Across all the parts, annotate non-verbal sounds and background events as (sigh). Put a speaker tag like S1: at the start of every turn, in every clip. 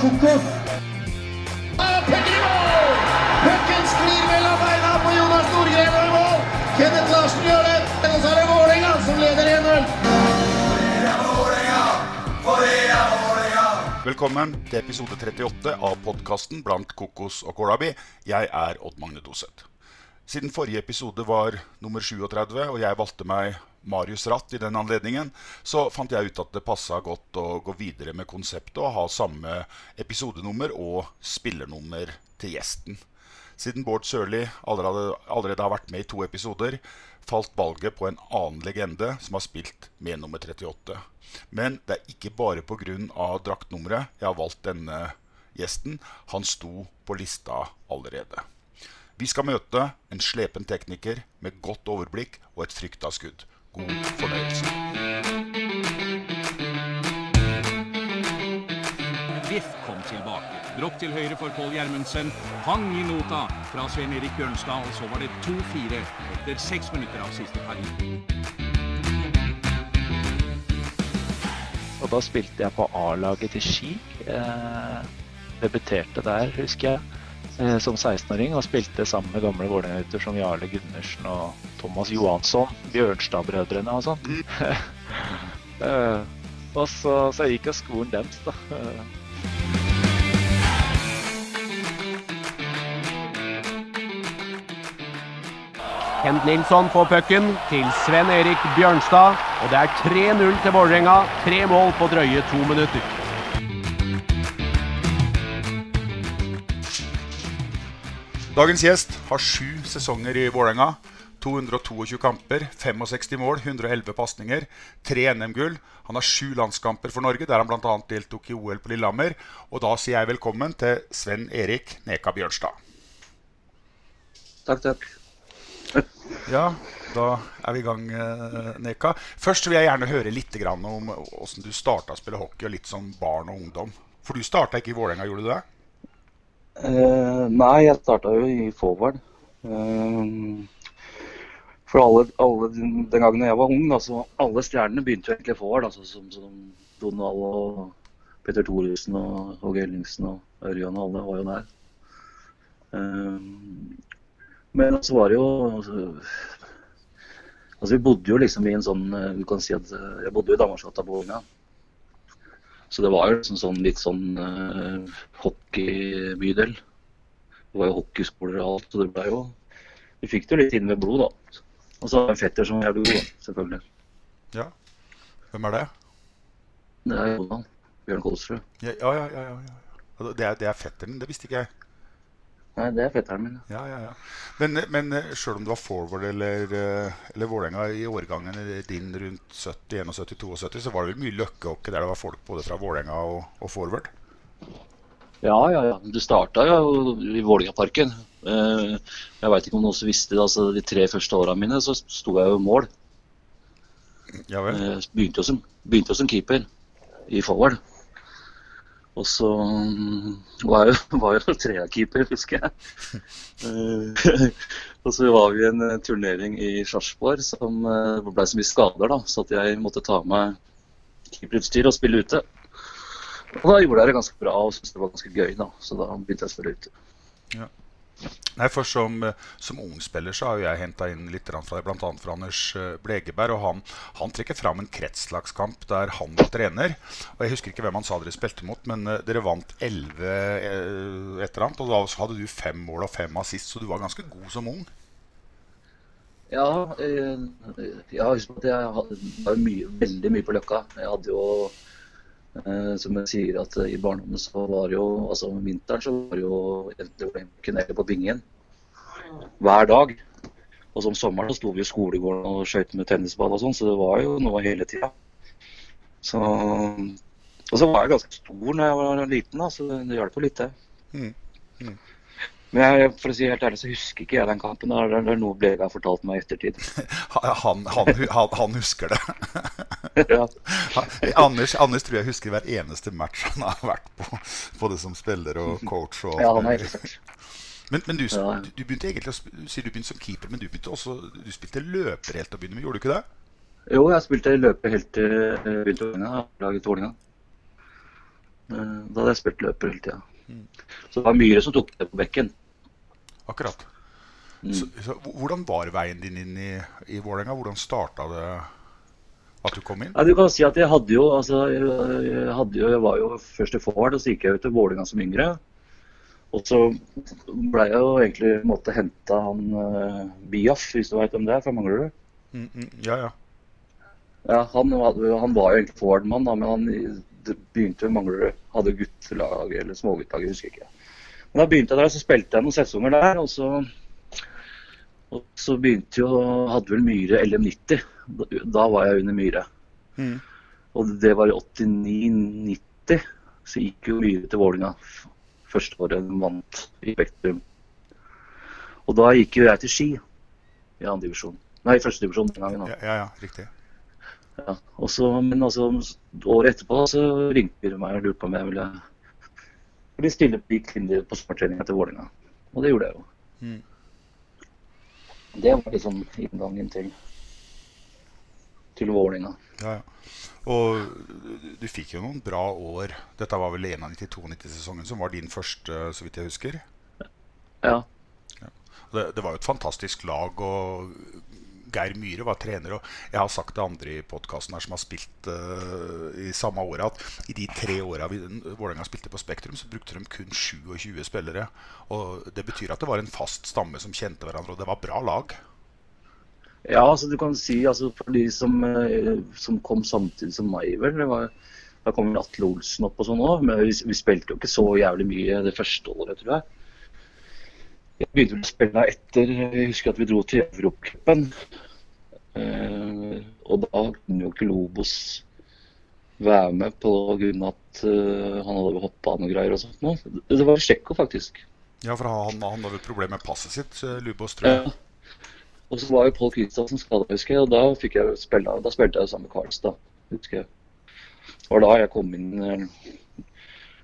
S1: kokos.
S2: Pucken sklir mellom beina på Jonas Nordgren og i mål. Kenneth Larsen gjør det. Og så er det Vålerenga som leder 1-0.
S3: Velkommen til episode 38 av podkasten Blant kokos og kålabi'. Jeg er Odd Magne Doseth. Siden forrige episode var nummer 37, og jeg valgte meg Marius Ratt i den anledningen, så fant jeg ut at det passa godt å gå videre med konseptet og ha samme episodenummer og spillernummer til gjesten. Siden Bård Sørli allerede, allerede har vært med i to episoder, falt valget på en annen legende som har spilt med nummer 38. Men det er ikke bare pga. draktnummeret jeg har valgt denne gjesten. Han sto på lista allerede. Vi skal møte en slepen tekniker med godt overblikk og et frykta skudd. God fornøyelse.
S4: Biff kom tilbake. Dropp til høyre for Pål Gjermundsen. Hang i nota fra Svein Erik Bjørnstad, og så var det 2-4 etter seks minutter av siste periode.
S5: Og da spilte jeg på A-laget til Ski. Eh, debuterte der, husker jeg, som 16-åring. Og spilte sammen med gamle Vålerenga-gutter som Jarle Gundersen og Thomas Johansson. Bjørnstad-brødrene og sånn. (laughs) eh, og så, så gikk jeg skolen deres, da. Eh,
S6: Kent Nilsson får pucken til Sven Erik Bjørnstad. Og det er 3-0 til Vålerenga. Tre mål på drøye to minutter.
S3: Dagens gjest har sju sesonger i Vålerenga. 222 kamper, 65 mål, 111 pasninger, tre NM-gull. Han har sju landskamper for Norge, der han bl.a. deltok i OL på Lillehammer. Og da sier jeg velkommen til Sven Erik Neka Bjørnstad.
S5: Takk, takk.
S3: Ja, da er vi i gang, eh, Neka. Først vil jeg gjerne høre litt om åssen du starta å spille hockey, og litt som barn og ungdom. For du starta ikke i Vålerenga, gjorde du det?
S5: Eh, nei, jeg starta jo i forward. Uh, for alle, alle den, gangen jeg var ung, da, så alle stjernene begynte jo egentlig forward. Altså, som, som Donald og Petter Thoresen og Åge Ellingsen og Ørjan og alle var jo der. Uh, men så var det jo altså, altså Vi bodde jo liksom i en sånn Du kan si at jeg bodde jo i Danmarksgata på Vålerenga. Så det var jo liksom sånn, litt sånn uh, hockeybydel. Det var jo hockeyskoler og alt, så det ble jo Vi fikk det jo litt inn med blod, da. Og så har jeg en fetter som er jævlig god, selvfølgelig.
S3: Ja. Hvem er det?
S5: Det er Jonan. Bjørn Kolsrud.
S3: Ja, ja, ja. ja, ja. ja. Det, er, det er fetteren, det visste ikke jeg.
S5: Nei, det er fetteren min.
S3: Ja, ja, ja. Men, men eh, sjøl om du var forward eller, eh, eller Vålerenga i årgangen din rundt 70, 71, 72, så var det vel mye løkkehockey der det var folk både fra Vålerenga og, og forward?
S5: Ja, ja, ja. Det starta jo i Vålerengaparken. Eh, Jeg veit ikke om noen som visste det. altså De tre første åra mine så sto jeg jo i mål.
S3: Ja vel?
S5: Begynte jo som, begynte jo som keeper i forward. Og så mm, var jeg (laughs) var jeg jo treerkeeper, husker jeg. Eh, (laughs) og så var vi i en eh, turnering i Sarpsborg som eh, ble så mye skader, da, så jeg måtte ta med keeperutstyr og spille ute. Og da gjorde jeg det ganske bra og syntes det var ganske gøy, da. Så da begynte jeg å spille ute.
S3: Nei, for som, eh, som ung spiller så har jo jeg henta inn litt fra bl.a. fra Anders eh, Blegeberg. Og han, han trekker fram en kretslagskamp der han trener. Og Jeg husker ikke hvem han sa dere spilte mot, men eh, dere vant 11 eh, et eller annet. Og da hadde du fem mål og fem assist, så du var ganske god som ung.
S5: Ja, eh, jeg har på at jeg var mye, veldig mye på Løkka. Jeg hadde jo, som jeg sier, at i barndommen så var jo Altså om vinteren så var jo var kunne på bingen hver dag. Og så om sommeren så sto vi i skolegården og skøyt med tennisball og sånn, så det var jo noe hele tida. Så, og så var jeg ganske stor når jeg var liten, da, så det hjalp jo litt, det.
S3: Mm. Mm.
S5: Men jeg, for å si helt ærlig så husker ikke jeg den kampen. Det er, noe Blega har fortalt meg i ettertid. (laughs)
S3: Han, han, han, han husker det. (laughs)
S5: ja.
S3: Anders, Anders tror jeg husker hver eneste match han har vært på, både som spiller og coach. Og
S5: Ja, han er interessert.
S3: men, men du, du, du begynte egentlig å sier du begynte som keeper, men du også Du spilte løper helt til å begynne med, gjorde du ikke det?
S5: Jo, jeg spilte løper helt til jeg begynte å laget til Vålerenga. Eh, Da hadde jeg spilt løper hele tida. Så det var Myhre som tok det på bekken.
S3: Akkurat.
S5: Mm.
S3: Så, så, hvordan var veien din inn i, i Vålerenga? Hvordan starta det at du kom inn?
S5: Ja, du kan si at jeg hadde jo, altså, jeg, hadde jo, jeg var jo først i forhold og så gikk jeg jo til Vålerenga som yngre. Og så ble jeg jo egentlig måtte hente han uh, Biaf, hvis du veit om det er, fra Manglerud.
S3: Mm, mm, ja, ja.
S5: Ja, han, han var jo egentlig forward-mann, men han det begynte Manglerud. Hadde guttelag eller småguttelag, jeg husker ikke. Men da begynte jeg der, så spilte jeg noen sesonger der. Og så, og så begynte jo Hadde vel Myhre LM90. Da, da var jeg under Myhre.
S3: Mm.
S5: Og det var i 89-90. Så gikk jo Myhre til Vålinga første året de vant i Spektrum. Og da gikk jo jeg til Ski i andre divisjon. Nei, første divisjon den gangen.
S3: Ja, ja, ja, riktig.
S5: Ja, og så, men altså, året etterpå så ringte de meg og lurte på om jeg ville, bli stille på linje på sommertreninga til Vålerenga. Og det gjorde jeg jo.
S3: Mm.
S5: Det var liksom inngangen til, til Vålerenga.
S3: Ja, ja. Og du, fikk jo noen bra år. Dette var vel 91-92-sesongen som var din første, så vidt jeg husker.
S5: Ja.
S3: Det, det var jo et fantastisk lag, og Geir Myhre var trener. Og jeg har sagt til andre i podkasten som har spilt uh, i samme året, at i de tre åra Vålerenga spilte på Spektrum, så brukte de kun 27 spillere. Og det betyr at det var en fast stamme som kjente hverandre, og det var bra lag.
S5: Ja, altså du kan si altså for de som, eh, som kom samtidig som meg, vel. Det var, da kom Atle Olsen opp og sånn òg. Men vi, vi spilte jo ikke så jævlig mye det første året, tror jeg. Jeg begynte å spille etter Jeg husker at vi dro til Europacupen. Eh, og da kunne jo ikke Lobos være med på grunn av at eh, han hadde hoppa av noe greier og sånt. noe. Det var Tsjekko, faktisk.
S3: Ja, for han, han hadde et problem med passet sitt, eh, Lubos, tror jeg.
S5: Ja. Og så var jo Pål Kristiansen skada, husker jeg, og da, fikk jeg spille, da spilte jeg sammen med Karlstad. husker jeg. Det var da jeg kom inn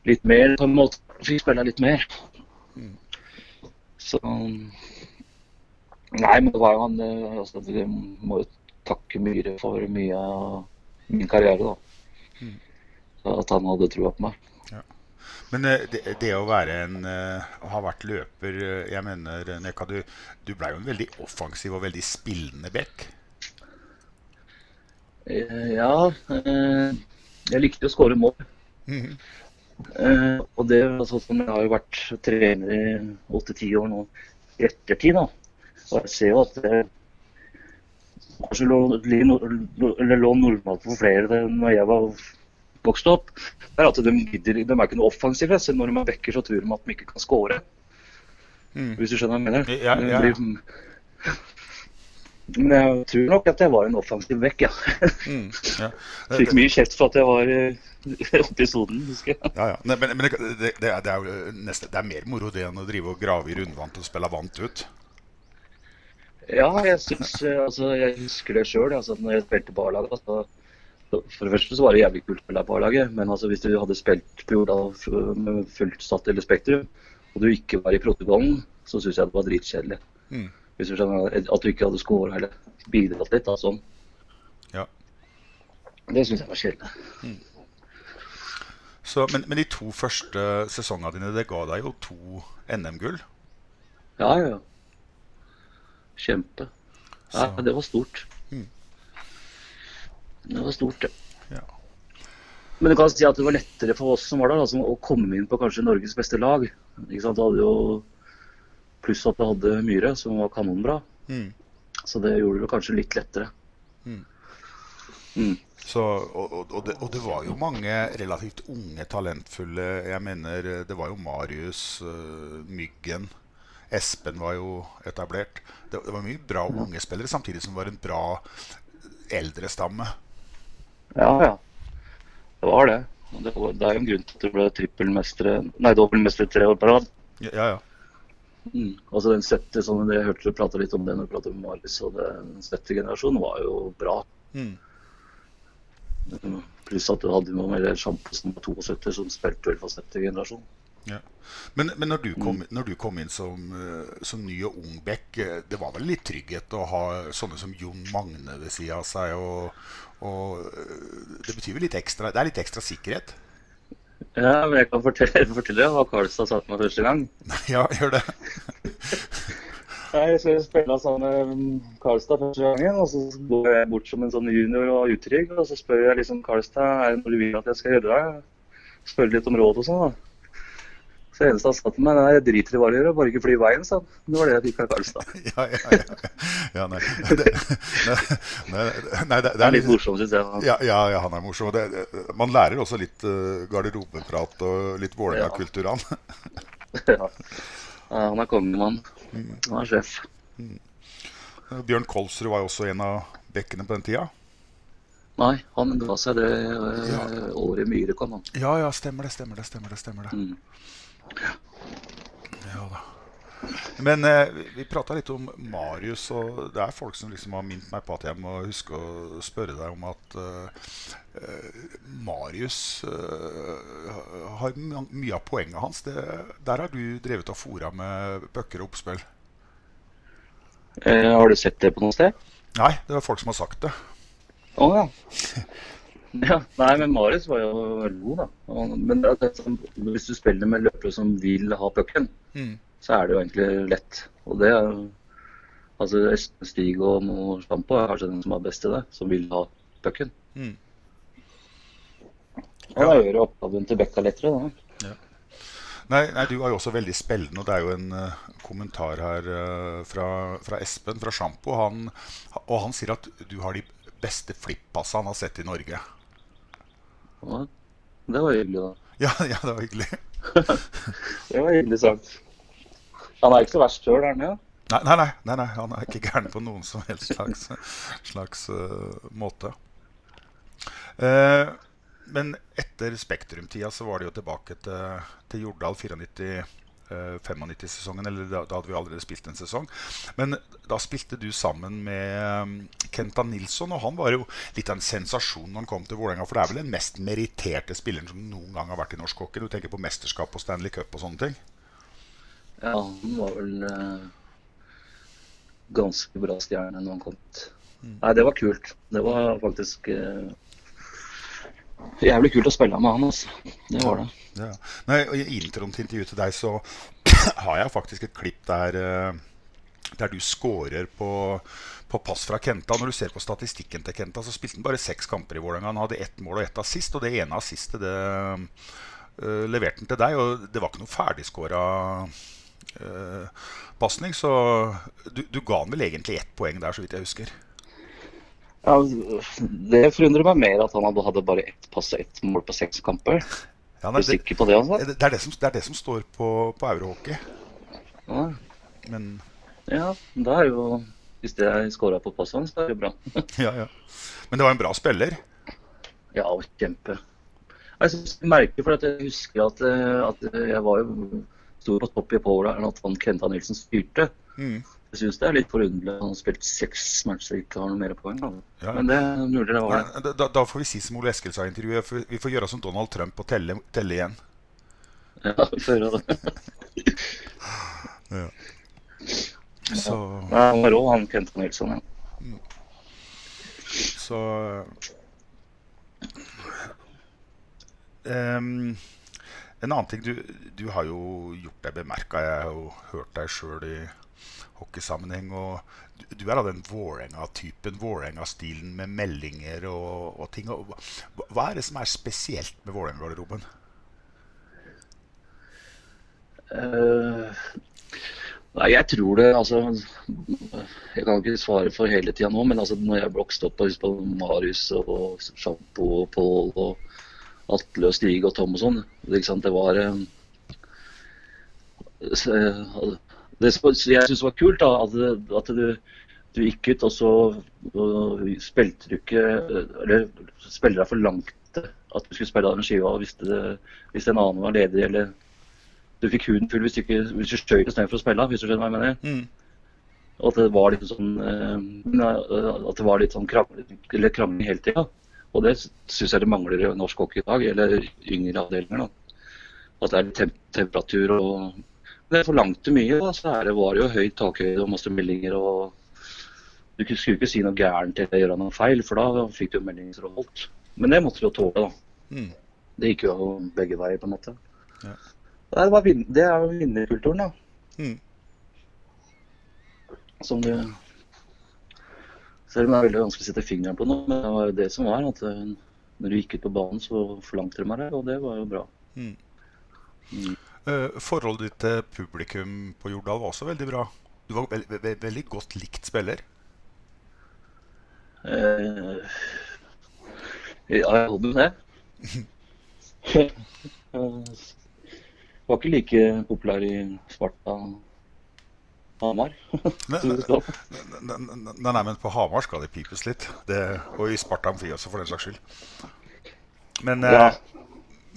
S5: litt mer, på en måte. Fikk spille litt mer. Så Nei, men det var jo han eh, altså, Vi må jo takke Myhre for mye av min karriere, da. At han hadde trua på meg.
S3: Men eh, det, det å være en eh, å ha vært løper Jeg mener, Neka, du, du ble jo en veldig offensiv og veldig spillende back.
S5: Ja, jeg likte å skåre mål. Mm og det sånn som jeg har jo vært trener i åtte-ti år nå i ettertid. da. Og jeg ser jo at det kanskje lå, lå normalt for flere når jeg var vokst opp. Er at de, gidder, de er ikke noe offensive. Så når de er backer, så tror de at de ikke kan score.
S3: Mm.
S5: Hvis du skjønner hva jeg mener?
S3: Ja, ja, ja.
S5: Men (laughs) jeg tror nok at jeg var en offensiv back, ja.
S3: Mm, ja. (laughs)
S5: Fikk mye kjeft for at jeg var eh, (laughs) oppe i sonen, husker jeg.
S3: Ja, ja. Men, men det, det, er, det, er jo nesten, det er mer moro det enn å drive og grave i rundvant og spille vant ut.
S5: Ja, jeg syns altså, Jeg husker det sjøl. Altså, når jeg spilte på A-laget. Altså, for det første så var det jævlig kult å spille på A-laget. Men altså, hvis du hadde spilt på Jordal med fullt satt eller Spektrum, og du ikke var i protokollen, så syns jeg det var dritkjedelig.
S3: Mm.
S5: Hvis du skjønner At du ikke hadde scora eller bidratt litt. Da, sånn.
S3: Ja.
S5: Det syns jeg var kjedelig.
S3: Så, men, men de to første sesongene dine, det ga deg jo to NM-gull.
S5: Ja, ja. Kjempe. Ja,
S3: Så-
S5: det var stort.
S3: Mm.
S5: Det var stort, det.
S3: Ja.
S5: Men du kan si at det var lettere for oss som var der, altså, å komme inn på kanskje Norges beste lag. Ikke sant? Det hadde jo Pluss at det hadde Myhre, som var kanonbra.
S3: Mm.
S5: Så det gjorde det kanskje litt lettere.
S3: Mm.
S5: Mm.
S3: Så, og, og, og, det, og det var jo mange relativt unge, talentfulle Jeg mener, det var jo Marius, uh, Myggen, Espen var jo etablert. Det, det var mye bra unge spillere, samtidig som det var en bra eldre stamme.
S5: Ja, ja. Det var det. Det, var, det er jo en grunn til at du ble trippelmestere Nei, dobbeltmester tre år på rad.
S3: Ja, ja.
S5: Mm. Altså den sjette, som jeg hørte du prate litt om det når du prata med Marius, og den sjette generasjonen var jo bra.
S3: Mm.
S5: Mm. Pluss at du hadde noe med sjampo som var 72, som spilte vel for sjette generasjon.
S3: Ja. Men, men når, du kom, når du kom inn som, eh, som ny og ung back, eh, det var vel litt trygghet å ha sånne som Jon Magne ved sida av seg? Og, og eh, det betyr vel litt ekstra Det er litt ekstra sikkerhet?
S5: Ja, men jeg kan fortelle, (laughs) fortelle hva Karlstad sa til meg første gang.
S3: Ja, gjør det. (laughs)
S5: Jeg spille sammen med Karlstad første gangen, og så går jeg bort som en sånn junior og utrygg. Og så spør jeg liksom Karlstad er det noe du vil at jeg skal gjøre. Spør litt om råd og sånn. da. Så det eneste han sa til meg, nei, jeg driter i hva du gjør, bare ikke fly i veien, sa han. Det var det jeg fikk av Karlstad. (laughs)
S3: Ja, ja, ja. ja nei. Det, nei, nei, nei, det,
S5: Det er litt morsomt, syns jeg.
S3: Ja, ja, ja, han er morsom. og Det, man lærer også litt uh, garderobeprat og litt Vålerenga-kultur, han. (laughs)
S5: Ja. Ja, han er kongemann. Han er sjef.
S3: Bjørn Kolsrud var jo også en av bekkene på den tida.
S5: Nei, han ga seg det eh, året Myhre kom, han.
S3: Ja, ja, stemmer det, stemmer det. stemmer det, stemmer det.
S5: Mm.
S3: Ja da. Men eh, vi- prata litt om Marius, og det er folk som liksom har minnet meg på at jeg må huske å spørre deg om at eh, eh, Marius eh, har my- mye av poenget hans. Det, der har du drevet og fora med bøkker og oppspill.
S5: Eh, har du sett det på noe sted?
S3: Nei, det er folk som har sagt det.
S5: Å ja. (laughs) (laughs) ja. Nei, men Marius var jo god, da. Men det er det som, hvis du spiller med løpere som vil ha pucken,
S3: Mm.
S5: så er det jo egentlig lett. Og det er Altså Stig og Sjampo er kanskje den som er best i det, som vil ha pucken.
S3: Mm.
S5: Ja. da gjør oppgaven til Bekka lettere, da.
S3: Nei, nei, du er jo også veldig spillende, og det er jo en uh, kommentar her uh, fra, fra Espen fra Sjampo. Han, og han sier at du har de beste flippassa han har sett i Norge.
S5: Ja, det var hyggelig, da.
S3: Ja, ja det var hyggelig. (laughs)
S5: Det var hyggelig sagt. Han er ikke så verst sjøl, er han?
S3: Nei, nei, nei, nei, nei, han er ikke gæren på noen som helst slags, slags uh, måte. Uh, men etter Spektrum-tida så var det jo tilbake til, til Jordal 94-95-sesongen. Eller da, da hadde vi allerede spilt en sesong. Men da spilte du sammen med um, Kenta Nilsson, og han var jo litt av en sensasjon når han kom til Vålerenga. For det er vel den mest meritterte spilleren som noen gang har vært i norsk hockey. Du tenker på mesterskap og Stanley Cup og sånne ting.
S5: Ja, han var vel eh, ganske bra stjerne når han kom hit. Nei, det var kult. Det var faktisk eh, jævlig kult å spille med han, altså. Det var det.
S3: Ja. Nei, I introen til intervjuet til deg så (clears throat) har jeg faktisk et klipp der, eh, der du scorer på, på pass fra Kenta. Når du ser på statistikken til Kenta, så spilte han bare seks kamper i Vålerenga. Han hadde ett mål og ett assist, og det ene assistet det uh, leverte han til deg. Og det var ikke noe ferdigskåra uh, pasning, så du, du ga han vel egentlig ett poeng der, så vidt jeg husker.
S5: Ja, det forundrer meg mer at han hadde bare ett pass og ett mål på seks kamper.
S3: Ja,
S5: Er
S3: nei,
S5: du
S3: det,
S5: sikker på det, altså?
S3: det, er det, som, det er det som står på, på Eurohockey.
S5: Ja,
S3: Men
S5: ja da er jo Hvis det er scora på passene, så er det bra. (laughs)
S3: ja, ja. Men det var en bra spiller.
S5: Ja, kjempe. Jeg synes jeg merker, for at jeg husker at, eh, at jeg var jo sto på topp i Powerline at han Kenta Nilsen styrte.
S3: Mm.
S5: Jeg syns det er litt forunderlig at han har spilt seks matcher og ikke har noe mer poeng.
S3: Ja.
S5: Men det er mulig det var det.
S3: Da, da- får vi si som Ole Eskil sa i intervjuet, vi får gjøre som Donald Trump og telle, telle igjen.
S5: Ja, vi får høre det. (laughs)
S3: Så,
S5: Nei, han var rå, han Kenta Nilsson. Ja.
S3: så um, En annen ting, du, du har jo gjort deg bemerka. Jeg har jo hørt deg sjøl i hockeysammenheng. Og du, er av den Vålerenga-typen, Vålerenga-stilen med meldinger og, og ting. Og, hva, er det som er spesielt med Vålerenga-garderoben?
S5: Uh, nei, jeg tror det Altså, jeg kan ikke svare for hele tida nå, men altså, når jeg vokste opp på Marius og Sjampo og Pål og Atle og Stig og Tom og sånn, det, det var eh, Det jeg syns var kult, da, at, at du, du gikk ut, og så og spilte du ikke Eller spiller deg for langt at du skulle spille av den skiva, hvis, det, hvis en annen var ledig, eller du fikk huden full hvis du, ikke, hvis du skjøt istedenfor å spille, hvis du skjønner hva jeg mener.
S3: Mm.
S5: At det var litt sånn eh, At det var litt sånn krangling, hele tida. Og det syns jeg det mangler i norsk hockey i dag, eller yngre avdelinger. da. At det er temp temperatur og det forlangte mye. da, Så her var det jo høy takhøyde og masse meldinger. og Du skulle ikke si noe gærent eller gjøre noe feil, for da fikk du jo meldinger som holdt. Men det måtte du jo tåle, da.
S3: Mm.
S5: Det gikk jo begge veier, på en måte.
S3: Ja.
S5: Det, var det er jo vinnerkulturen, da.
S3: Mm.
S5: Som du Selv om det er veldig vanskelig å sette fingeren på noe, men det var jo det som var. at eh, Når du gikk ut på banen, så forlangte de meg det, og det var jo bra.
S3: Mm.
S5: Mm.
S3: Eh, forholdet ditt til publikum på Jordal var også veldig bra. Du var veld, ve veldig godt likt spiller.
S5: Uh, ja, jeg hadde det. (laughs) Eh, var ikke like populær i Sparta Hamar. (laughs)
S3: nei, nei, nei, men på Hamar skal det pipes litt. Det, og i Sparta Amfi også, for den saks skyld. Men,
S5: Ja.
S3: eh,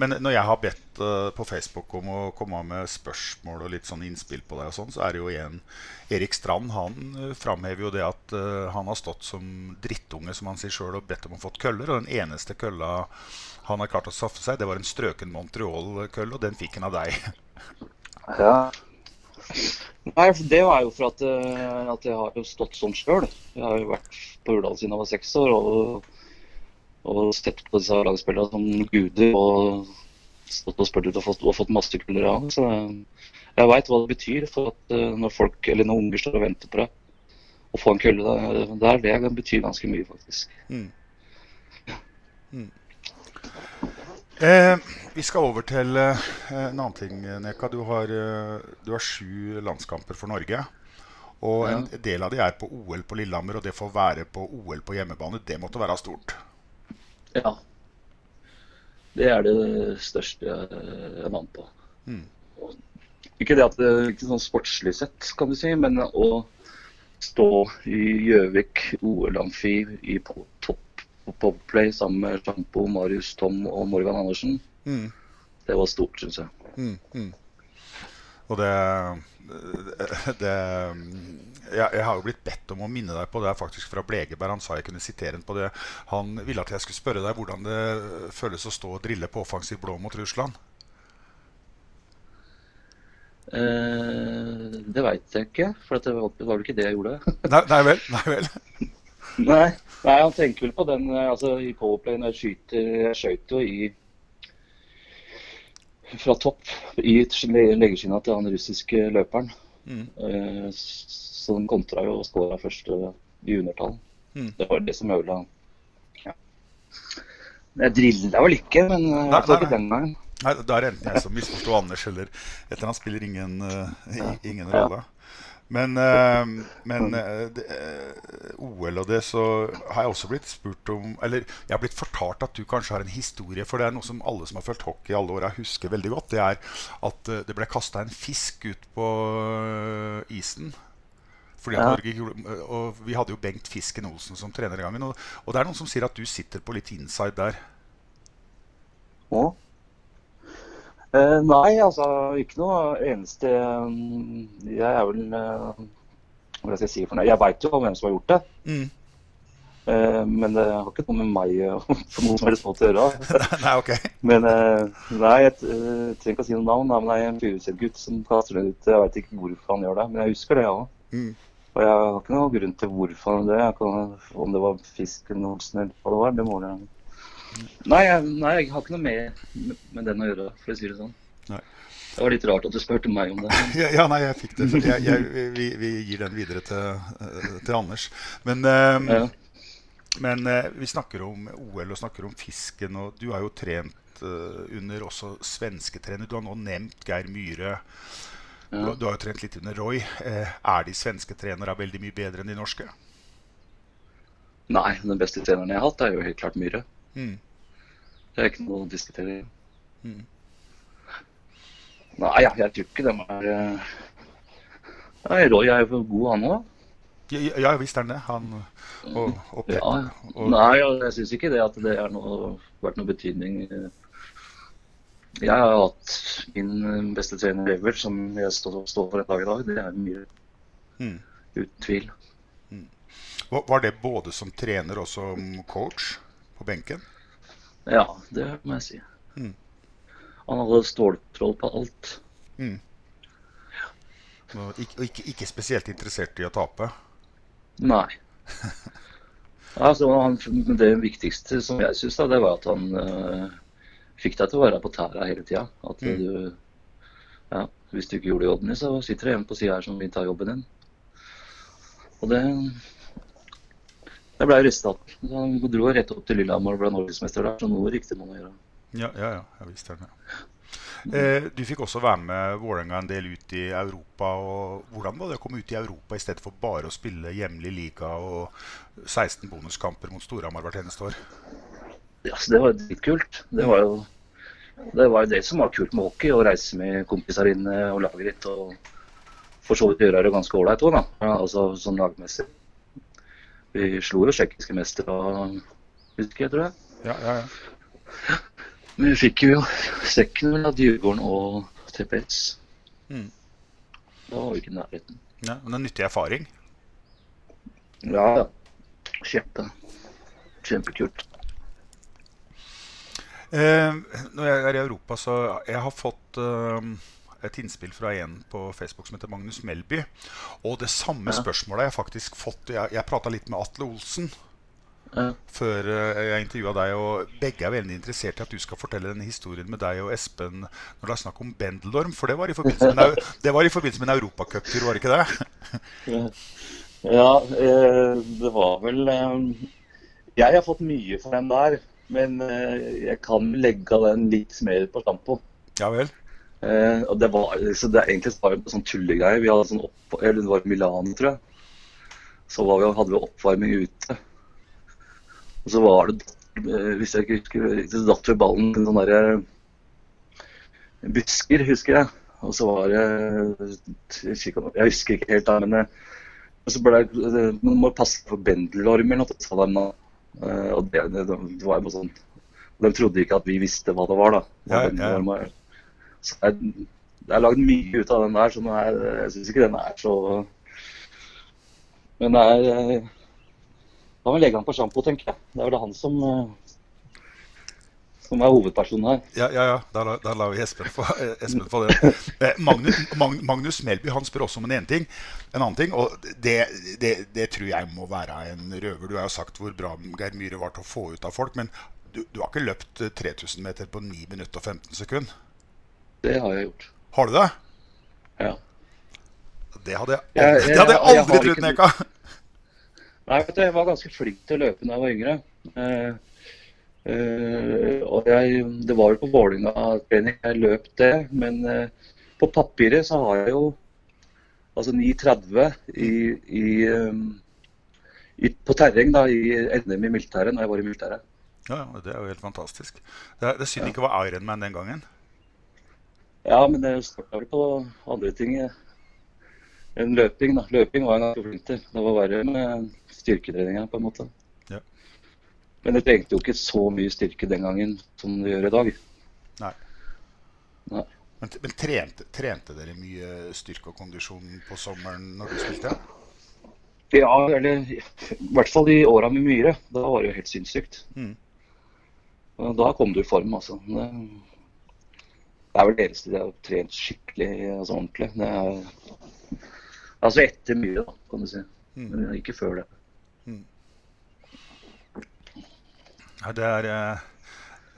S3: men når jeg har bedt eh, på Facebook om å komme med spørsmål og litt sånn innspill på deg, og sånn, så er det jo igjen Erik Strand. Han uh, framhever jo det at eh, han har stått som drittunge, som han sier sjøl, og bedt om å få køller. Og den eneste kølla han har klart å skaffe seg, det var en strøken Montreal-kølle, og den fikk han av deg. (laughs)
S5: Ja. Nei, det var jo for at, eh, at jeg har jo stått sånn sjøl. Jeg har jo vært på Hurdal siden jeg var seks år og, og sett på disse lagspillerne som guder og stått og spurt ut og fått, og fått masse kuller av. Så jeg veit hva det betyr for at eh, når folk, eller når unger står og venter på deg, å få en kølle der, der det betyr bety ganske mye, faktisk.
S3: Mm. Mm. Eh, vi skal over til eh, en annen ting, Neka. Du har, eh, du har sju landskamper for Norge. Og en del av de er på OL på Lillehammer, og det får være på OL på hjemmebane, det måtte være stort.
S5: Ja. Det er det største jeg er vant på.
S3: Mm.
S5: Ikke det at det ikke sånn sportslig sett, kan du si, men å stå i Gjøvik OL-amfi i på- topp på Popplay sammen med Sjampo, Marius, Tom og Morgan Andersen,
S3: Mm.
S5: det var stort, syns jeg.
S3: Mm, mm. Og det, det jeg, jeg har jo blitt bedt om å minne deg på det er faktisk fra Blegeberg. Han sa jeg kunne sitere ham på det. Han ville at jeg skulle spørre deg hvordan det føles å stå og drille på offensiv blå mot Russland.
S5: Eh, det veit jeg ikke, for det var, det var vel ikke det jeg gjorde. (laughs)
S3: Nei, nei vel. Nei vel. (laughs)
S5: Nei, nei, han tenker vel på den eh, altså i powerplay når jeg skyter Jeg jo i fra topp i legeskinna til han russiske løperen.
S3: Mm.
S5: Eh, Så den kontra jo og skåra først i undertall.
S3: Mm.
S5: Det var det som ødela ja. Jeg drilla vel ikke, men eh,
S3: Nei, nei,
S5: ikke den gangen.
S3: Nei, Da er det enten jeg som misforsto Anders, eller et eller annet spiller ingen, uh, ingen
S5: Ja.
S3: Men, eh, men eh, eh, OL og det, så har jeg også blitt spurt om Eller jeg har blitt fortalt at du kanskje har en historie, for det er noe som alle som har fulgt hockey i alle åra, husker veldig godt. Det er at det ble kasta en fisk ut på isen. Fordi at
S5: Ja.
S3: Norge, gjorde- og Vi hadde jo Bengt Fisken Olsen som trener i gangen. Og, og det er noen som sier at du sitter på litt inside der.
S5: Å? Eh, nei, altså ikke noe eneste mm, Jeg er vel eh, Hva skal jeg si for noe? Jeg veit jo hvem som har gjort det.
S3: Mm.
S5: Eh, men det har ikke noe med meg (laughs) på noen som helst måte å gjøre. (laughs)
S3: Nei, ok.
S5: Men eh, nei, jeg eh, trenger ikke å si noe navn. Men det er en Furuset-gutt som kaster det ut. Jeg veit ikke hvorfor han gjør det, men jeg husker det, òg.
S3: Mm.
S5: Og jeg har ikke noen grunn til hvorfor han gjør det. Jeg kan, om det var fisken Olsen eller hva det var, det må det Nei, jeg, nei, jeg har ikke noe med, med, den å gjøre, for å si det sånn.
S3: Nei.
S5: Det var litt rart at du spurte meg om det. (laughs)
S3: Ja, ja, nei, jeg fikk det. Jeg, jeg, vi, vi gir den videre til, eh, til Anders. Men, um,
S5: Ja.
S3: men uh, vi snakker om OL og snakker om fisken, og du har jo trent eh, under også svenske trener. Du har nå nevnt Geir Myhre.
S5: Ja.
S3: du har jo trent litt under Roy. Er de svenske trenere veldig mye bedre enn de norske?
S5: Nei, den beste treneren jeg har hatt, er jo helt klart Myhre.
S3: Mm.
S5: Det er ikke noe å diskutere.
S3: Mm.
S5: Nei, jeg tror ikke de er eh, Nei, Roy er jo for god, han òg.
S3: Ja, ja visst er han det. Han og, og.
S5: Ja,
S3: og-
S5: Nei, jeg syns ikke det at det har vært noe betydning. Jeg har hatt min beste trener ever, som jeg står, står for en dag i dag. Det er mye,
S3: Mm.
S5: uten tvil.
S3: Mm. var det både som trener og som coach på benken?
S5: Ja, det må jeg si.
S3: Mm.
S5: Han hadde ståltroll på alt.
S3: Og ikke, ikke, ikke spesielt interessert i å tape?
S5: Nei. (laughs) Altså, han, det viktigste som jeg syns, det var at han eh, fikk deg til å være på tæra hele tida. At
S3: Mm.
S5: du Ja, hvis du ikke gjorde jobben din, så sitter det en på sida her som vil ta jobben din. Og det Det ble rysta Så Han dro rett opp til Lillehammer og ble norgesmester der, så noe riktig må man gjøre.
S3: Ja, ja, ja, Jeg visste det. det. Eh, du fikk også være med Vålerenga en del ut i Europa. og Hvordan var det å komme ut i Europa i stedet for bare å spille hjemlig liga og 16 bonuskamper mot Storhamar hvert eneste år?
S5: Ja, så det var dritkult. Det var jo det var det som var kult med hockey, å reise med kompiser inn og lage ditt. Og for så vidt gjøre det ganske ålreit òg. Ja, altså sånn lagmessig. Vi slo jo tsjekkiske mestere husker jeg, tror jeg.
S3: Ja, ja, ja.
S5: Men vi fikk jo sekken vel av Djurgården og TPS.
S3: Mm.
S5: Da var vi ikke i nærheten.
S3: ja men det er nyttig erfaring.
S5: Ja, ja. Kjempe. Kjempekult.
S3: Eh, når jeg er i Europa, så jeg har fått eh, et innspill fra en på Facebook som heter Magnus Melby. Og det samme spørsmålet har jeg faktisk fått. Jeg, jeg prata litt med Atle Olsen
S5: Ja.
S3: før eh, jeg intervjua deg, og begge er veldig interessert i at du skal fortelle denne historien med deg og Espen når det er snakk om Bendelorm, for det var i forbindelse med, en det var i forbindelse med en europacuptur, var det ikke det?
S5: Ja, eh, det var vel eh, Jeg har fått mye for den der, men jeg kan legge den litt mer på stampo.
S3: Ja vel?
S5: Eh, og det var liksom, det er egentlig bare en sånn tullegreie. Vi hadde sånn opp, eller det var Milano, tror jeg. Så var vi, hadde vi oppvarming ute. Og så var det, eh, hvis jeg ikke husker riktig, så datt vi ballen i sånne der, busker, husker jeg. Og så var det Jeg husker ikke- jeg husker ikke helt, men eh, og så ble det, Man må passe for bendelorm eller noe, sa de. Eh, Og det, det, det var jo sånn De trodde ikke at vi visste hva det var, da. hva
S3: Ja, ja.
S5: Så det er har lagd mye ut av den der, så den er, jeg syns ikke den er så Men det er eh, Da må vi legge han på sjampo, tenker jeg. Det er vel han som eh, som er hovedpersonen her.
S3: Ja, ja, ja. Da, lar vi Espen få, eh, Espen få det. Magnus, Magnus Melby han spør også om en ting. En annen ting, og det, det, det tror jeg må være en røver. Du har jo sagt hvor bra Geir Myhre var til å få ut av folk. Men du, du har ikke løpt eh, 3000 meter på 9 minutter og 15 sekunder?
S5: Det har jeg gjort.
S3: Har du det?
S5: Ja.
S3: Det hadde jeg,
S5: Jeg-
S3: aldri- det hadde jeg
S5: jeg- jeg
S3: aldri trodd, Neka.
S5: Nei, vet du, jeg var ganske flink til å løpe da jeg var yngre. Uh, og jeg, det var jo på Vålerenga-trening jeg løp det, men uh, på papiret så har jeg jo altså 9,30 i, i, um, i, på terreng da, i NM i militæret, når jeg var i militæret.
S3: Ja, ja, det er jo helt fantastisk. Det er, det synd ja. ikke var Ironman den gangen.
S5: Ja, men det starta vel på andre ting eh, enn løping. da. Løping var jeg ganske flink til. Det var verre med styrketreninga, på en måte.
S3: Ja.
S5: Men jeg trengte jo ikke så mye styrke den gangen som du gjør i dag.
S3: Nei.
S5: Nei.
S3: Men, men trente, trente dere mye styrke og kondisjon på sommeren når du spilte?
S5: Ja, eller i hvert fall i åra med Myhre. Da var det jo helt sinnssykt.
S3: Mm.
S5: Da kom du i form, altså. Det, det er vel det eneste jeg har trent skikkelig altså ordentlig. Det er, altså etter mye, da, kan du si. Men ikke før det.
S3: Ja, det er eh,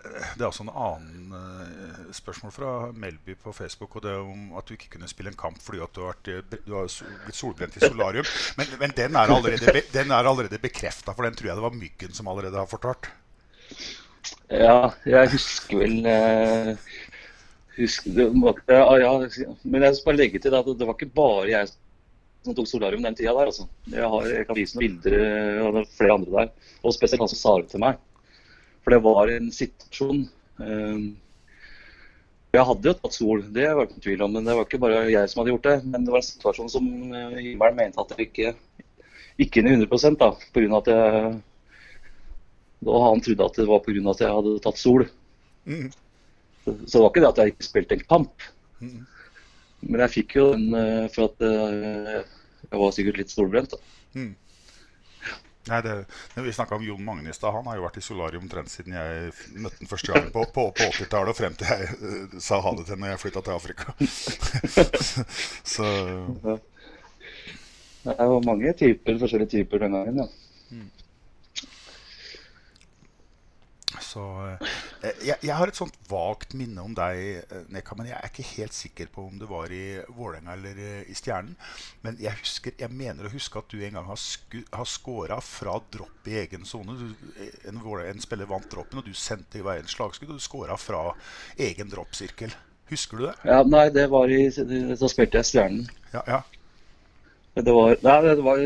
S3: det er også en annen eh, spørsmål fra Melby på Facebook. og det er om At du ikke kunne spille en kamp fordi at du har, vært, eh, du har blitt solbrent i solarium. Men, men den er allerede, den er allerede bekrefta, for den tror jeg det var Myggen som allerede har fortalt.
S5: Ja, jeg husker vel eh, husker, det, ja, Men jeg skal bare legge til at det var ikke bare jeg som tok solarium den tida der. Altså. Jeg, har, jeg kan vise noen bilder av er flere andre der. Og spesielt han som sa det til meg. For det var en situasjon eh, Jeg hadde jo tatt sol, det var ikke tvil om. Men det var ikke bare jeg som hadde gjort det. Men det var en situasjon som eh, himmelen mente at jeg ikke Ikke inn i 100 da, på grunn av at jeg Og han trodde at det var pga. at jeg hadde tatt sol.
S3: Mm.
S5: Så, så det var ikke det at jeg ikke spilte en kamp. Men jeg fikk jo den eh, for at eh, jeg var sikkert litt solbrent.
S3: Mm. Nei, det, vi snakka om Jon Magne i stad. Han har jo vært i solarium omtrent siden jeg møtte ham første gang på, på, på 80-tallet og frem til jeg eh, sa ha det til når jeg flytta til Afrika. (laughs) så
S5: Det var mange typer, forskjellige typer den gangen. ja.
S3: Så eh, jeg, jeg har et sånt vagt minne om deg, eh, Neka, men jeg er ikke helt sikker på om du var i Vålerenga eller eh, i Stjernen. Men jeg, husker, jeg mener å huske at du en gang har, sku, har scora fra dropp i egen sone. En, en spiller vant droppen, og du sendte i veien slagskudd, og du scora fra egen droppsirkel. Husker du det?
S5: Ja, Nei, det var i Da spilte jeg Stjernen.
S3: Ja, ja.
S5: Det var, nei, det var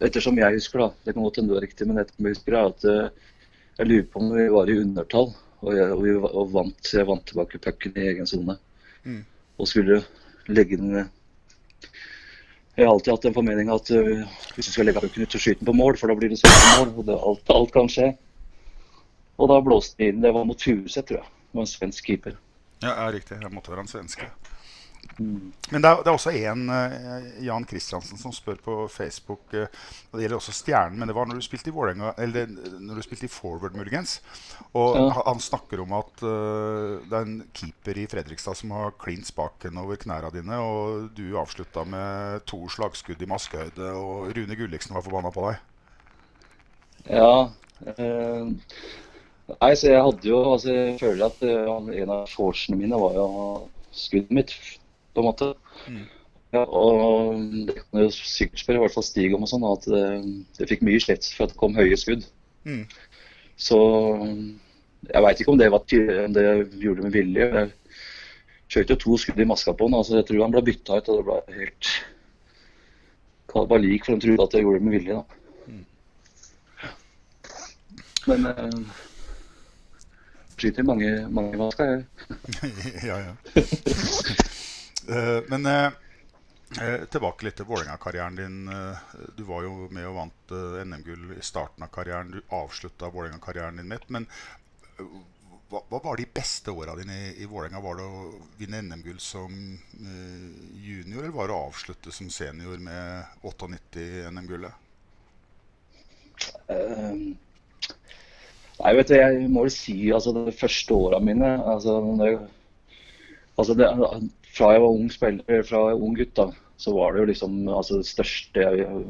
S5: Ettersom jeg husker, da. Det kan godt hende du har riktig, men ettersom jeg husker, er at jeg lurer på om vi var i undertall. Og, jeg, og, vi, og vant, jeg vant tilbake pucken i egen sone.
S3: Mm.
S5: Og skulle legge den Jeg har alltid hatt en formening at uh, hvis du skal legge pucken ut, så skyt den på mål, for da blir det sånn på mål. Og det, alt, alt kan skje. Og da blåste den inn. Det var mot Furuset, tror jeg. Det var en svensk keeper.
S3: Ja, ja, riktig. Det måtte være en svenske. Men det er, det er også en, uh, Jan Kristiansen, som spør på Facebook uh, og Det gjelder også Stjernen, men det var når du spilte i Vålerenga, eller når du spilte i Forward, muligens. Og
S5: Ja.
S3: han- snakker om at uh, det er en keeper i Fredrikstad som har klint spaken over knærne dine, og du avslutta med to slagskudd i maskehøyde, og Rune Gulliksen var forbanna på deg.
S5: Ja. Eh, nei, så jeg hadde jo Altså, jeg føler at eh, en av shortsene mine var jo skuddet mitt, på en måte. Ja, og det kan jo sikkert spørre i hvert fall Stig om og sånn, at det, det fikk mye slett for at det kom høye skudd.
S3: Mm.
S5: Så jeg veit ikke om det var om det gjorde med vilje. Jeg kjørte jo to skudd i maska på han. altså Jeg tror han ble bytta ut, og det ble helt bare lik, for han trodde at jeg gjorde det med vilje. da. Men eh, skyter mange, mange masker, jeg. (laughs)
S3: ja, ja. (laughs) Eh, men eh, eh, tilbake litt til Vålerenga-karrieren din. Du var jo med og vant NM-gull i starten av karrieren. Du avslutta Vålerenga-karrieren din mitt. Men hva, hva var de beste åra dine i, i Vålerenga? Var det å vinne NM-gull som junior, eller var det å avslutte som senior med 98 NM-gullet?
S5: Um, Nei, vet du, jeg må vel si altså de første åra mine altså, det, altså det, Fra jeg var ung spiller, fra jeg var ung gutt, da, så var det jo liksom altså Det største jeg,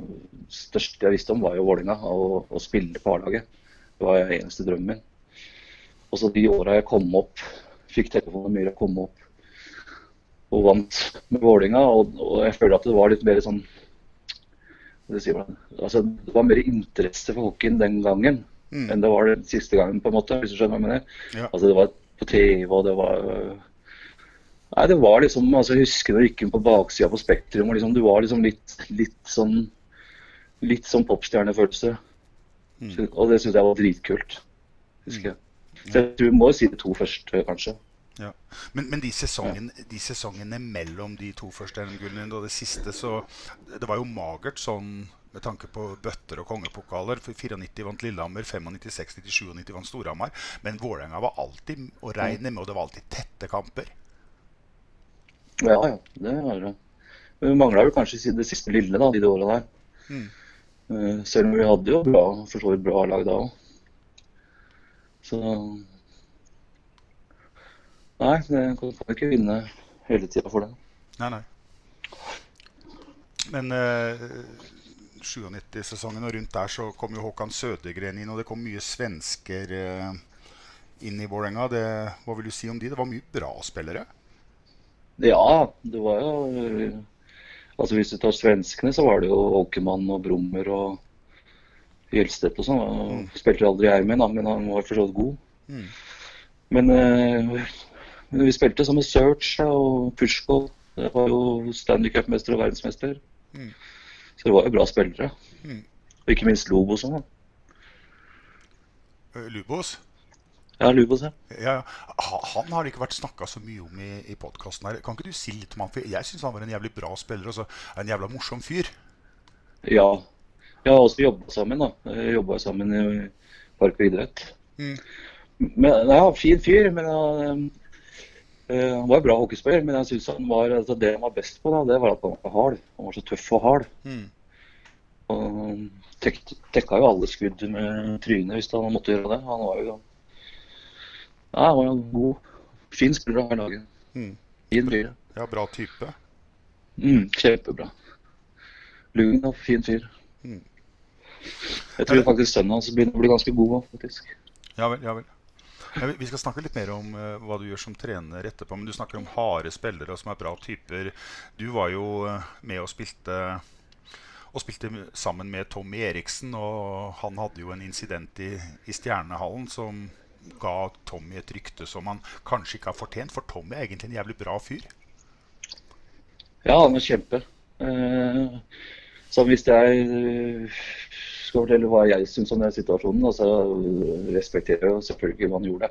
S5: største jeg visste om, var jo Vålinga, Å, å spille på A-laget. Det var jo eneste drømmen min. Og så de åra jeg kom opp, fikk telefonen mye å komme opp og vant med Vålinga, Og, og jeg føler at det var litt mer sånn det, man. Altså, det var mer interesse for hockeyen den gangen
S3: Mm.
S5: enn det var den siste gangen, på en måte, hvis du skjønner hva jeg mener.
S3: Ja.
S5: Altså, det var på TV, og det var Nei, det var liksom altså, Jeg husker når du gikk inn på baksida på Spektrum, og liksom, du var liksom litt, litt sånn Litt sånn popstjernefølelse.
S3: Mm.
S5: Og det syns jeg var dritkult. Husker jeg. Så jeg tror vi må si de to første, kanskje.
S3: Ja. Men, men de, sesongen, de sesongene mellom de to første NM-gullene og det siste, så Det var jo magert sånn med tanke på bøtter og kongepokaler. For 94 vant Lillehammer, 95, 60 97 vant Storhamar. Men Vålerenga var alltid å regne med, og det var alltid tette kamper.
S5: Ja, ja, det var det. Vi mangla vel kanskje det siste lille da, de åra der.
S3: Mm.
S5: Eh, Selv om vi hadde jo bra, for så vidt bra lag da òg. Så Nei, det kan kan ikke vinne hele tida for det.
S3: Nei, nei. Men eh, 97-sesongen og rundt der så kom jo Håkan Sødegren inn, og det kom mye svensker eh, inn i Vålerenga. Hva vil du si om de? Det var mye bra spillere.
S5: Ja, det var jo Altså Hvis du tar svenskene, så var det jo Åkermann og Brummer og Gjelstedt og sånn. Han Spilte aldri jeg med, men han var for så vidt god.
S3: Mm.
S5: Men, eh, men vi spilte sammen med Search og Pushkov. Det var jo Stanley Cup-mester og verdensmester.
S3: Mm.
S5: Så det var jo bra spillere.
S3: Mm.
S5: Og ikke minst Lobos òg.
S3: Eh, Lubos.
S5: lurer på å
S3: se. ja. Han har det ikke vært snakka så mye om i, i podkasten her. Kan ikke du si litt om han? For jeg syns han var en jævlig bra spiller, og en jævla morsom fyr.
S5: Ja. Jeg har også jobba sammen, da. Jobba sammen i Park og idrett.
S3: Mm.
S5: Men, ja, fin fyr, men han, eh, han var en bra hockeyspiller. Men jeg synes han var, altså, det han var best på, da, det var at han var hard. Han var så tøff og hard.
S3: Mm.
S5: Og han tek, tekka jo alle skudd med trynet hvis han måtte gjøre det. Han var jo ja, han var en god, fin spiller hver dag. laget.
S3: Mm.
S5: Fin fyr.
S3: Ja, bra type.
S5: Mm, kjempebra. Lugn og fin fyr.
S3: Mm.
S5: Jeg tror faktisk sønnen hans begynner å bli ganske god òg, faktisk.
S3: Ja vel. ja vel. Vi- vi skal snakke litt mer om eh, hva du gjør som trener etterpå. Men du snakker om harde spillere som er bra typer. Du var jo eh, med og spilte og spilte sammen med Tommy Eriksen. Og han hadde jo en incident i, i Stjernehallen som ga Tommy et rykte som han kanskje ikke har fortjent. For Tommy er egentlig en jævlig bra fyr.
S5: Ja, han er kjempe. Eh, så hvis jeg eh, skal fortelle hva jeg syns om den situasjonen, altså respekterer jeg selvfølgelig hva han gjorde.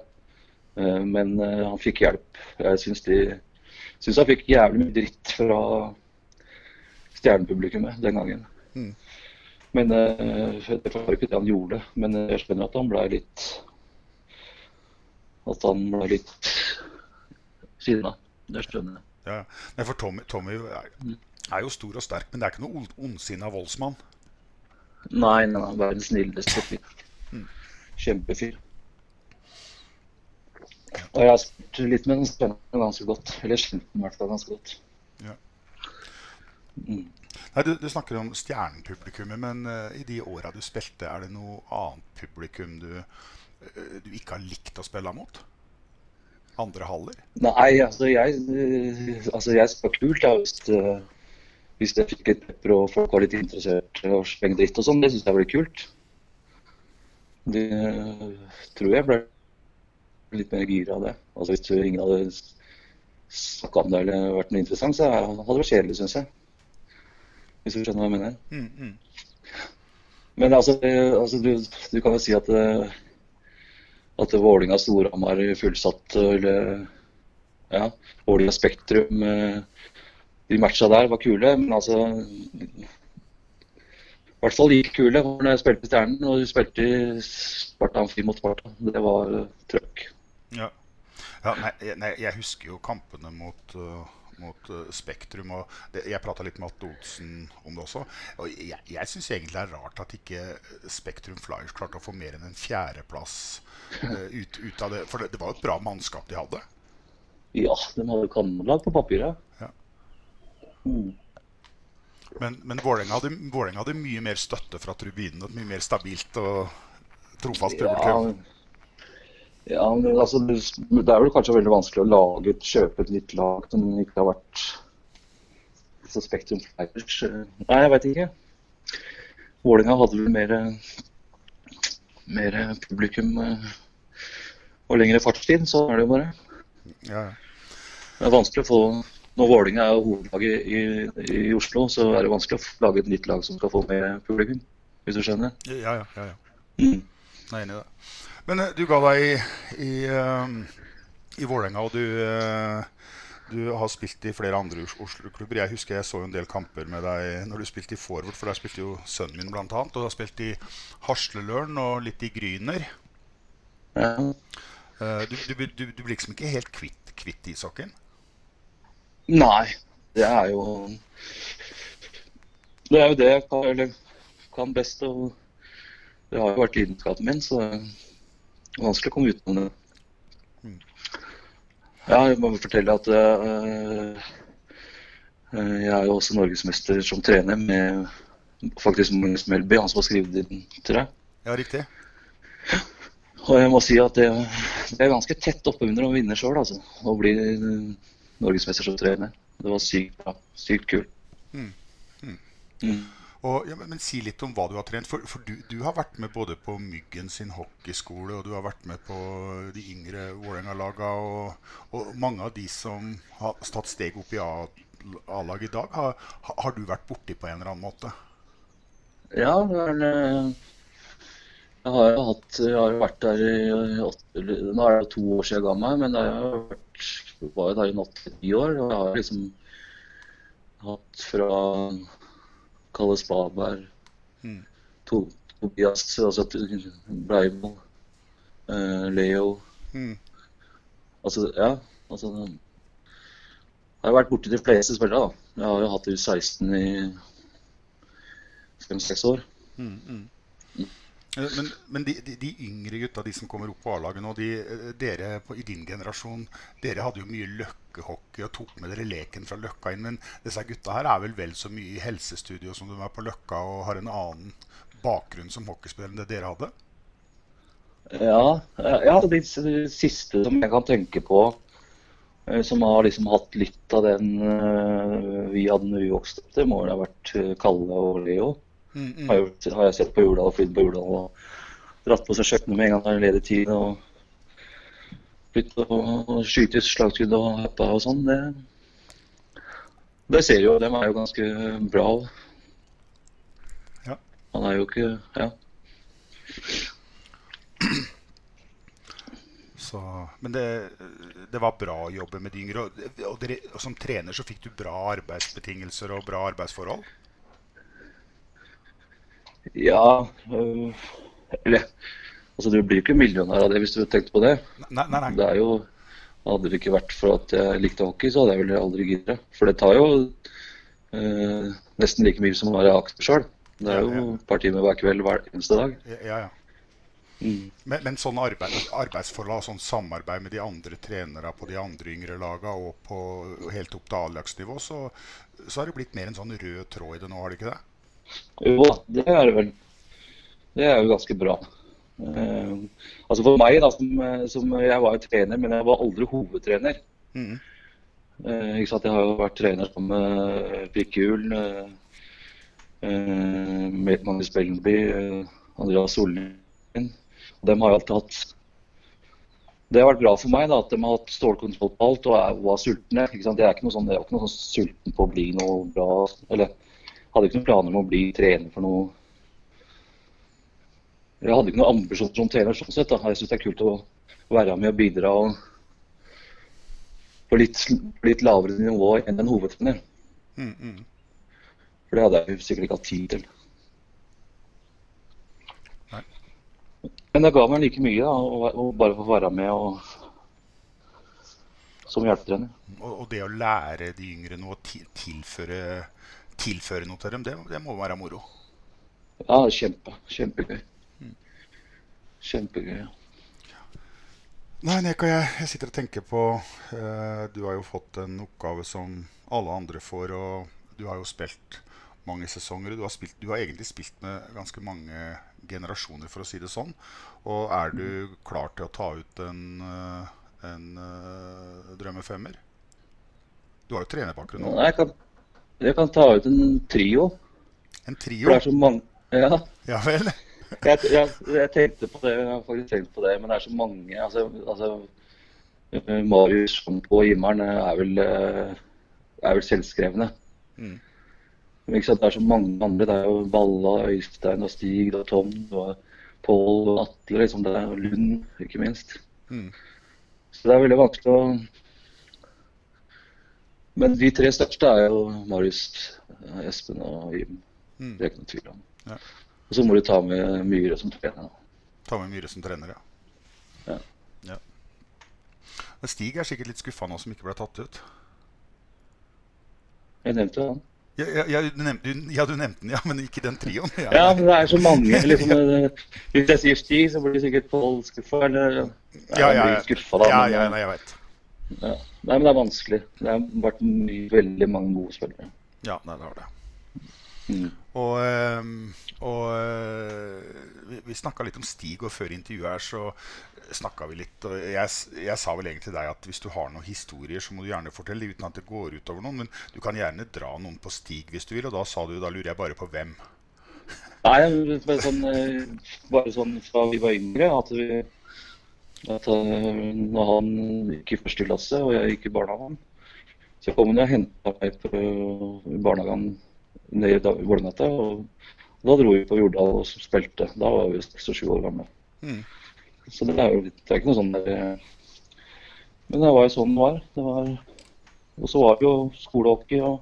S5: Eh, men eh, han fikk hjelp. Jeg syns, de, syns han fikk jævlig mye dritt fra stjernepublikummet den gangen.
S3: Mm.
S5: Men det forstår ikke det han gjorde. Men jeg skjønner at han ble litt At han ble litt sinna. Det skjønner jeg.
S3: Ja. Nei, for Tommy, Tommy er, er jo stor og sterk, men det er ikke noe ond- ondsinna voldsmann.
S5: Nei, nei, nei, verdens snilleste fyr. Kjempefyr. Og jeg har spilt litt med den spennende ganske godt. Eller kjent den i hvert fall ganske godt.
S3: Ja.
S5: Mm.
S3: Nei, du, du snakker om stjernepublikummet, men uh, i de åra du spilte, er det noe annet publikum du, du ikke har likt å spille mot? Andre haller?
S5: Nei, altså jeg, eh, altså jeg skal kult da, hvis, hvis jeg fikk et pepper og folk var litt interessert og slenge dritt og sånn. Det syns jeg ble kult. Det eh, tror jeg ble litt mer gira av det. Altså Hvis ingen hadde snakka om det eller vært noe interessant, så hadde det vært kjedelig, syns jeg. Hvis du skjønner hva jeg mener.
S3: Mm, mm.
S5: Men altså, altså du, du kan jo si at eh, at Vålinga Storhamar fullsatt eller ja, Vålinga Spektrum eh, De matcha der var kule, men altså I hvert fall like kule når jeg spilte i Stjernen og spilte i Sparta Amfi mot Sparta. Det var uh, trøkk.
S3: Ja. ja nei, nei, jeg husker jo kampene mot, uh, mot uh, Spektrum. Og det, jeg prata litt med Atte Olsen om det også. Og jeg, jeg syns egentlig det er rart at ikke Spektrum Flyers klarte å få mer enn en fjerdeplass uh, ut, ut av det. For det, det var jo et bra mannskap de hadde.
S5: Ja, de hadde kanonlag på papiret.
S3: Ja.
S5: Mm.
S3: Men, men Vålerenga hadde, hadde mye mer støtte fra tribunene. Et mye mer stabilt og trofast publikum.
S5: Ja, men altså, det er vel kanskje veldig vanskelig å lage kjøpe et nytt lag som ikke har vært så Spektrum Flyers. eh, Nei, jeg veit ikke. Vålerenga hadde vel mer, mer publikum eh, og lengre fartstid. Sånn er det jo bare.
S3: Ja, ja.
S5: Det er vanskelig å få Når Vålerenga er hovedlaget i, i Oslo, så er det vanskelig å lage et nytt lag som skal få mer publikum. Hvis du skjønner?
S3: Ja, ja, ja, ja.
S5: Mm.
S3: Jeg er enig i det. Men eh, du ga deg i, i, eh, i Vålerenga, og du, eh, du har spilt i flere andre Oslo-klubber. Jeg husker jeg så en del kamper med deg når du spilte i forward, for der spilte jo sønnen min bl.a. Og du har spilt i Hasleløren og litt i Gryner.
S5: Ja.
S3: Eh, Du, du, du, du blir liksom ikke helt kvitt, kvitt ishockeyen?
S5: Nei, det er jo Det er jo det jeg kan, eller, kan best. Og det har jo vært lidenskapen min, så vanskelig å komme utenom det. Ja, jeg må fortelle at eh, jeg er jo også norgesmester som trener med faktisk Magnus Melby, han som har skrevet inn til deg.
S3: Ja, riktig.
S5: Og jeg må si at det, det er ganske tett oppunder å vinne sjøl, altså. Å bli norgesmester som trener. Det var sykt bra. Sykt kult.
S3: Mm. Mm.
S5: Mm.
S3: Og, ja, men, men Si litt om hva du har trent. For, for du, du har vært med både på Myggen sin hockeyskole, og du har vært med på de yngre Vålerenga-laga. Og, og mange av de som har tatt steg opp i A-laget i dag, har, har- du vært borti på en eller annen måte?
S5: Ja, er, eh, jeg har jo hatt, jeg har vært der i åtte, Nå er det to år siden jeg ga meg, men jeg har vært, var jo der i åtte-ti år. Og jeg har liksom hatt fra Kalle Spaberg,
S3: Mm.
S5: to, Tobias, altså Breivoll, uh, Leo
S3: Mm.
S5: Altså, ja. Altså Jeg har vært borti de fleste spillere, da. Jeg har jo hatt U16 i fem-seks år.
S3: Eh, Men, men de, de, de yngre gutta, de som kommer opp på A-laget nå, de, eh, dere på, i din generasjon, dere hadde jo mye løkkehockey og tok med dere leken fra Løkka inn. Men disse gutta her er vel vel så mye i helsestudio som de er på Løkka og har en annen bakgrunn som hockeyspiller enn det dere hadde?
S5: Ja, ja de, siste som jeg kan tenke på, eh, som har liksom hatt litt av den eh, vi hadde når vi vokste opp, det må vel ha vært eh, Kalle og Leo.
S3: Mm, mm.
S5: Har, jeg sett på Jordal og flydd på Jordal og dratt på seg kjøkkenet med en gang det er ledig tid. og Blitt og skyte slagskudd og hoppa og sånn. Det, det ser jo, dem er jo ganske bra.
S3: Ja.
S5: Han er jo ikke Ja.
S3: Så, men det, det var bra å jobbe med de yngre. Og, og, dere, og som trener så fikk du bra arbeidsbetingelser og bra arbeidsforhold?
S5: Ja øh, Eller altså, du blir ikke millionær av det hvis du tenkte på det.
S3: Nei, nei, nei.
S5: Det er jo Hadde det ikke vært for at jeg likte hockey, så hadde jeg vel aldri giddet. For det tar jo øh, nesten like mye som å være aktiv sjøl. Det er
S3: Ja,
S5: jo
S3: ja.
S5: et par timer hver kveld hver eneste dag.
S3: Ja, ja.
S5: Mm.
S3: Men, men sånn arbeid, arbeidsforhold sånn samarbeid med de andre trenere på de andre yngre lagene og på, helt opp til A-lagsnivå, så, så har det blitt mer en sånn rød tråd i det nå, har det ikke det?
S5: Jo da, det er det vel. Det er jo ganske bra. Uh, altså For meg, da, som, som jeg var jo trener, men jeg var aldri hovedtrener.
S3: Mm.
S5: Uh, ikke sant? Jeg har jo vært trener sammen med Pikkehjul, uh, eh, med Magnus Bellenby, uh, Andreas Sollien. Dem har jo alltid hatt Det har vært bra for meg da, at de har hatt stålkontroll på alt og er, var sultne. Ikke sant? Jeg er ikke noe sånn, jeg er ikke noe sånn sulten på å bli noe bra. Eller hadde ikke noen planer om å bli trener for noe Jeg hadde ikke noen ambisjoner som trener sånn sett. da. Jeg syns det er kult å være med og bidra og på litt, litt lavere nivå enn en hovedtrener.
S3: Mm, mm.
S5: For det hadde jeg sikkert ikke hatt tid til.
S3: Nei.
S5: Men det ga meg like mye da, å, å bare få være med og, som hjelpetrener.
S3: Og, og det å lære de yngre noe, ti- tilføre, tilføre noe til dem, det, det må være moro.
S5: Ja, kjempe, kjempegøy. Kjempegøy. ja.
S3: Nei, Neka, jeg, jeg sitter og tenker på eh, Du har jo fått en oppgave som alle andre får, og du har jo spilt mange sesonger. Du har, spilt, du har egentlig spilt med ganske mange generasjoner, for å si det sånn. Og er du klar til å ta ut en, en, en eh, drømmefemmer? Du har jo trenerbakgrunn nå.
S5: Nei, Jeg kan, jeg kan ta ut en trio.
S3: En
S5: For
S3: trio?
S5: det er så mange Ja.
S3: Ja vel? (laughs)
S5: Jeg, jeg, jeg tenkte på det, jeg har faktisk tenkt på det, men det er så mange. Altså, altså Marius, Sjampo på himmelen er vel, eh, er vel selvskrevne.
S3: Mm.
S5: Men ikke sant, det er så mange andre. Det er jo Balla, Øystein og Stig og Tom og Pål og Atle. Liksom, det er Lund, ikke minst.
S3: Mm.
S5: Så det er veldig vanskelig å Men de tre største er jo Marius, eh, Espen og Jim.
S3: Mm.
S5: Det er ikke noe tvil om.
S3: Ja.
S5: Og så må du ta med Myhre som trener.
S3: Ta med Myhre som trener, ja.
S5: Ja.
S3: ja. Stig er sikkert litt skuffa nå som ikke ble tatt ut.
S5: Jeg nevnte han.
S3: Ja, ja, ja, du nevnte, ja, du nevnte den, ja, men ikke den trioen. Ja,
S5: Ja, men det er så mange. (laughs) liksom, eh, Hvis jeg sier Stig, så blir sikkert Pål skuffa. Eller
S3: ja, ja, ja.
S5: skuffa, da.
S3: ja,
S5: men,
S3: ja,
S5: eh,
S3: nei, jeg vet.
S5: Ja. Nei, men det er vanskelig. Det har vært mye, veldig mange gode spillere.
S3: Ja, nei, det har det.
S5: Mm.
S3: Og, ehm, og eh, vi, snakka litt om Stig, og før intervjuet her så snakka vi litt. Og jeg, jeg sa vel egentlig til deg at hvis du har noen historier, så må du gjerne fortelle uten at det går utover noen. Men du kan gjerne dra noen på Stig hvis du vil, og da sa du da lurer jeg bare på hvem.
S5: Nei, bare sånn, eh, bare sånn fra vi var yngre, at vi at eh, når han gikk i første klasse og jeg gikk i barnehagen, så kom han og henta meg på barnehagen nede i Vålernatta. Og da dro vi på Jordal og spilte. Da var vi seks og sju år gamle.
S3: Mm.
S5: Så det er jo litt, det er ikke noe sånn der Men det var jo sånn det var. Det var og så var det jo skolehockey og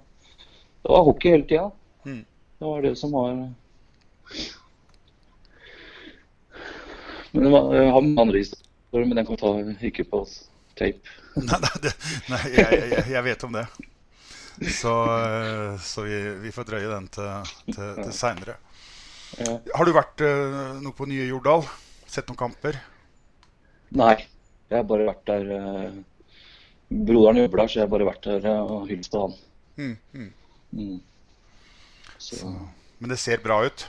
S5: Det var hockey hele tida.
S3: Mm.
S5: Det var det som var Men det var, jeg har mange andre historier, men den kan ta ikke på tape. (laughs)
S3: Nei, nei, nei jeg, jeg, jeg vet om det. Så, eh, så vi, vi får drøye den til, til, til seinere. Har du vært eh, noe på nye Jordal? Sett noen kamper?
S5: Nei, jeg har bare vært der eh, Broderen jobber der, så jeg har bare vært der og hilst på han.
S3: Mm, mm.
S5: Mm. Så,
S3: Men det ser bra ut?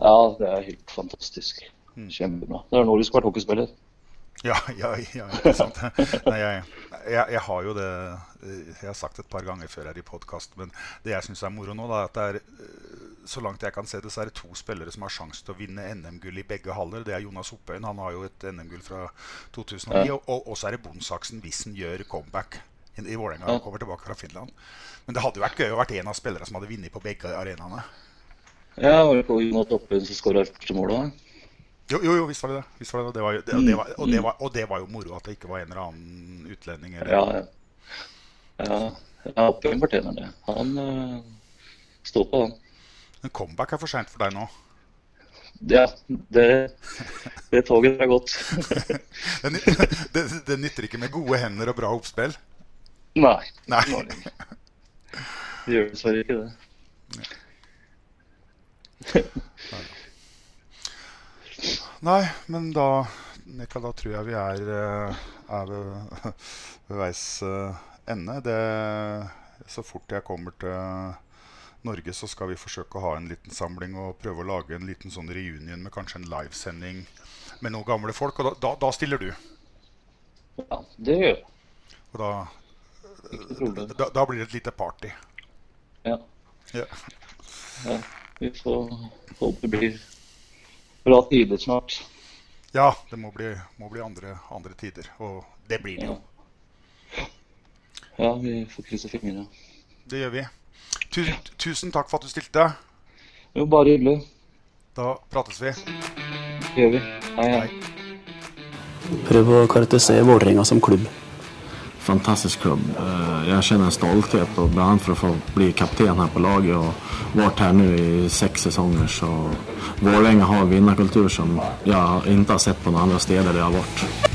S5: ja, det er helt fantastisk. Kjempebra. Det er nå du skal være hockeyspiller.
S3: Ja, ja, ja ikke sant. Nei, jeg, jeg, jeg har jo det Jeg har sagt det et par ganger før her i podkast, men det jeg syns er moro nå, da, er at det er eh, så langt jeg kan se det, så er det to spillere som har sjanse til å vinne NM-gull i begge haller. Det er Jonas Oppøyen, han har jo et NM-gull fra 2009.
S5: Ja.
S3: Og, og så er det Bondsaksen hvis han gjør comeback i, i Vålerenga og kommer tilbake fra Finland. Men det hadde jo vært gøy å vært en av spillerne som hadde vunnet på begge arenaene.
S5: Ja, var det på Jonas Oppøyen som skåra første målet?
S3: Jo, jo, jo visst var det det. Visst var det, det. det, var, jo- det, det var, og, det var, og det var jo moro at det ikke var en eller annen utlending. Eller,
S5: Ja, ja. ja, ja Oppøyen fortjener det. Han øh, står på, han.
S3: Men comeback er for seint for deg nå.
S5: Ja, det, det toget er gått. (laughs)
S3: Det, det, det nytter ikke med gode hender og bra oppspill.
S5: Nei.
S3: Nei.
S5: Det gjør dessverre ikke det. (laughs)
S3: Nei, men da Nika, da tror jeg vi er, eh, er ved, (laughs) ved veis eh, ende. Det, så fort jeg kommer til Norge, så skal vi forsøke å ha en liten samling og prøve å lage en liten sånn reunion med kanskje en livesending med noen gamle folk. Og da, da, da stiller du.
S5: Ja, det gjør jeg.
S3: Og da,
S5: problem.
S3: da, da blir det et lite party.
S5: Ja.
S3: Ja.
S5: ja. Vi får håpe det blir bra tider snart.
S3: Ja, det må bli, må bli andre, andre tider. Og det blir det jo.
S5: Ja, vi får krysse fingrene.
S3: Det gjør vi. Tusen, tusen takk for at du stilte.
S5: Jo, bare hyggelig.
S3: Da prates vi.
S5: Det gjør vi. Hei, hei.
S7: Prøv å karakterisere Vålerenga som klubb.
S8: Fantastisk klubb. Jeg Jag känner en stolthet och bland annat för att få bli kapten här på laget och varit här nu i sex säsonger så Vålerenga har en vinnarkultur som jag inte har sett på några andra steder där jag har varit.